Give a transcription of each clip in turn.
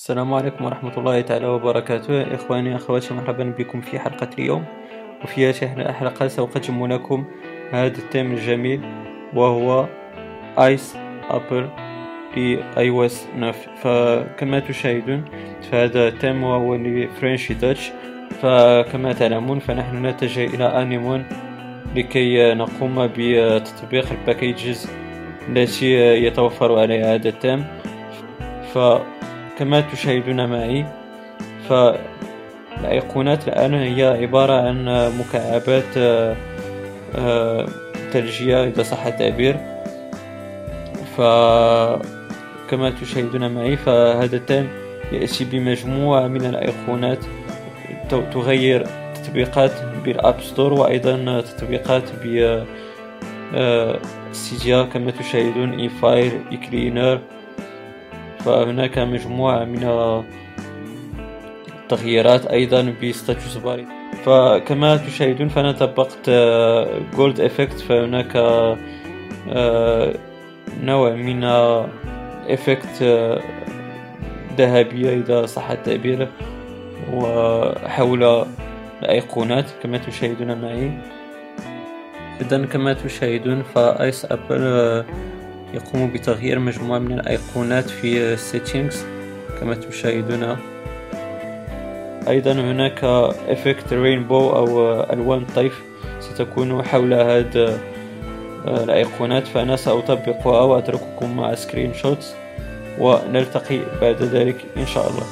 السلام عليكم ورحمة الله تعالى وبركاته. إخواني أخواتي مرحبا بكم في حلقة اليوم. وفي هذه الحلقة سأقدم لكم هذا التيم الجميل وهو Ice Apple iOS 9 فكما تشاهدون فهذا التيم وهو ل Frenchi Touch فكما تعلمون فنحن نتجه إلى Anemone لكي نقوم بتطبيق ال packages التي يتوفر عليها هذا التيم. ف كما تشاهدون معي فالأيقونات الآن هي عبارة عن مكعبات آه، ثلجية إذا صح التعبير. فكما تشاهدون معي فهذا يأتي بمجموعة من الأيقونات. تغير تطبيقات بال App Store وأيضا تطبيقات ب Cydia كما تشاهدون iFile iCleaner فهناك مجموعة من التغييرات أيضا ب status bar ي فكما تشاهدون فأنا طبقت gold effect فهناك آه، نوع من effect ذهبية إذا صح التعبير وحول الأيقونات كما تشاهدون معي. إذا كما تشاهدون ف Ice Apple يقوم بتغيير مجموعة من الأيقونات في settings كما تشاهدون. أيضا هناك effect rainbow أو ألوان طيف ستكون حول هذه الأيقونات فأنا سأطبقها وأترككم مع screenshots ونلتقي بعد ذلك إن شاء الله.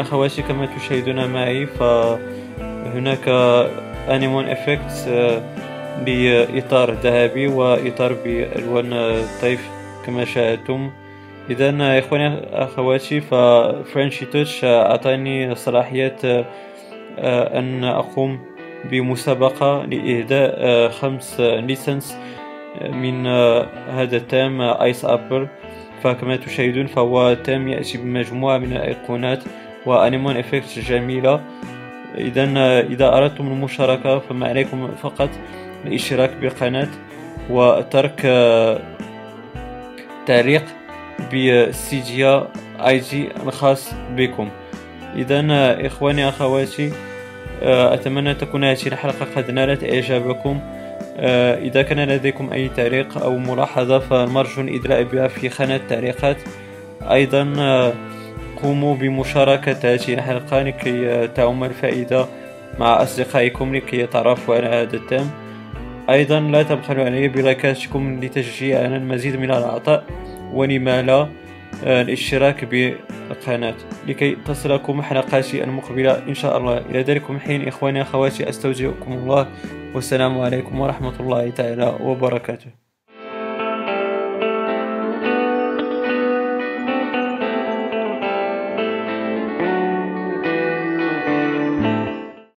أخواتي كما تشاهدون معي ف هناك Anemone effect آه، بإطار ذهبي وإطار بألوان طيف كما شاهدتم. اذا إخواني أخواتي ف Frenchi Touch أعطاني صلاحية آه، أن أقوم بمسابقة لإهداء آه، خمس license من هذا ال theme Ice Apple فكما تشاهدون فهو تام يأتي بمجموعة من الأيقونات و Anemone effect جميلة. اذا إذا أردتم المشاركة فما عليكم فقط الاشتراك بالقناه وترك تعليق بسيجيا آي جي الخاص بكم. اذا إخواني أخواتي أتمنى تكون هذه الحلقة قد نالت إعجابكم. إذا كان لديكم أي تعليق أو ملاحظة فنرجو الادلاء بها في خانة التعليقات. أيضا قوموا بمشاركة هذه الحلقة لكي تعم الفائدة مع أصدقائكم لكي يتعرفوا على هذا التام أيضا لا تبخلوا علي بلايكاتكم لتشجيعنا المزيد من العطاء ولما لا آه، الاشتراك بالقناة. لكي تصلكم حلقاتي المقبلة إن شاء الله. إلى ذلك حين إخواني أخواتي أستودعكم الله. والسلام عليكم ورحمة الله تعالى وبركاته.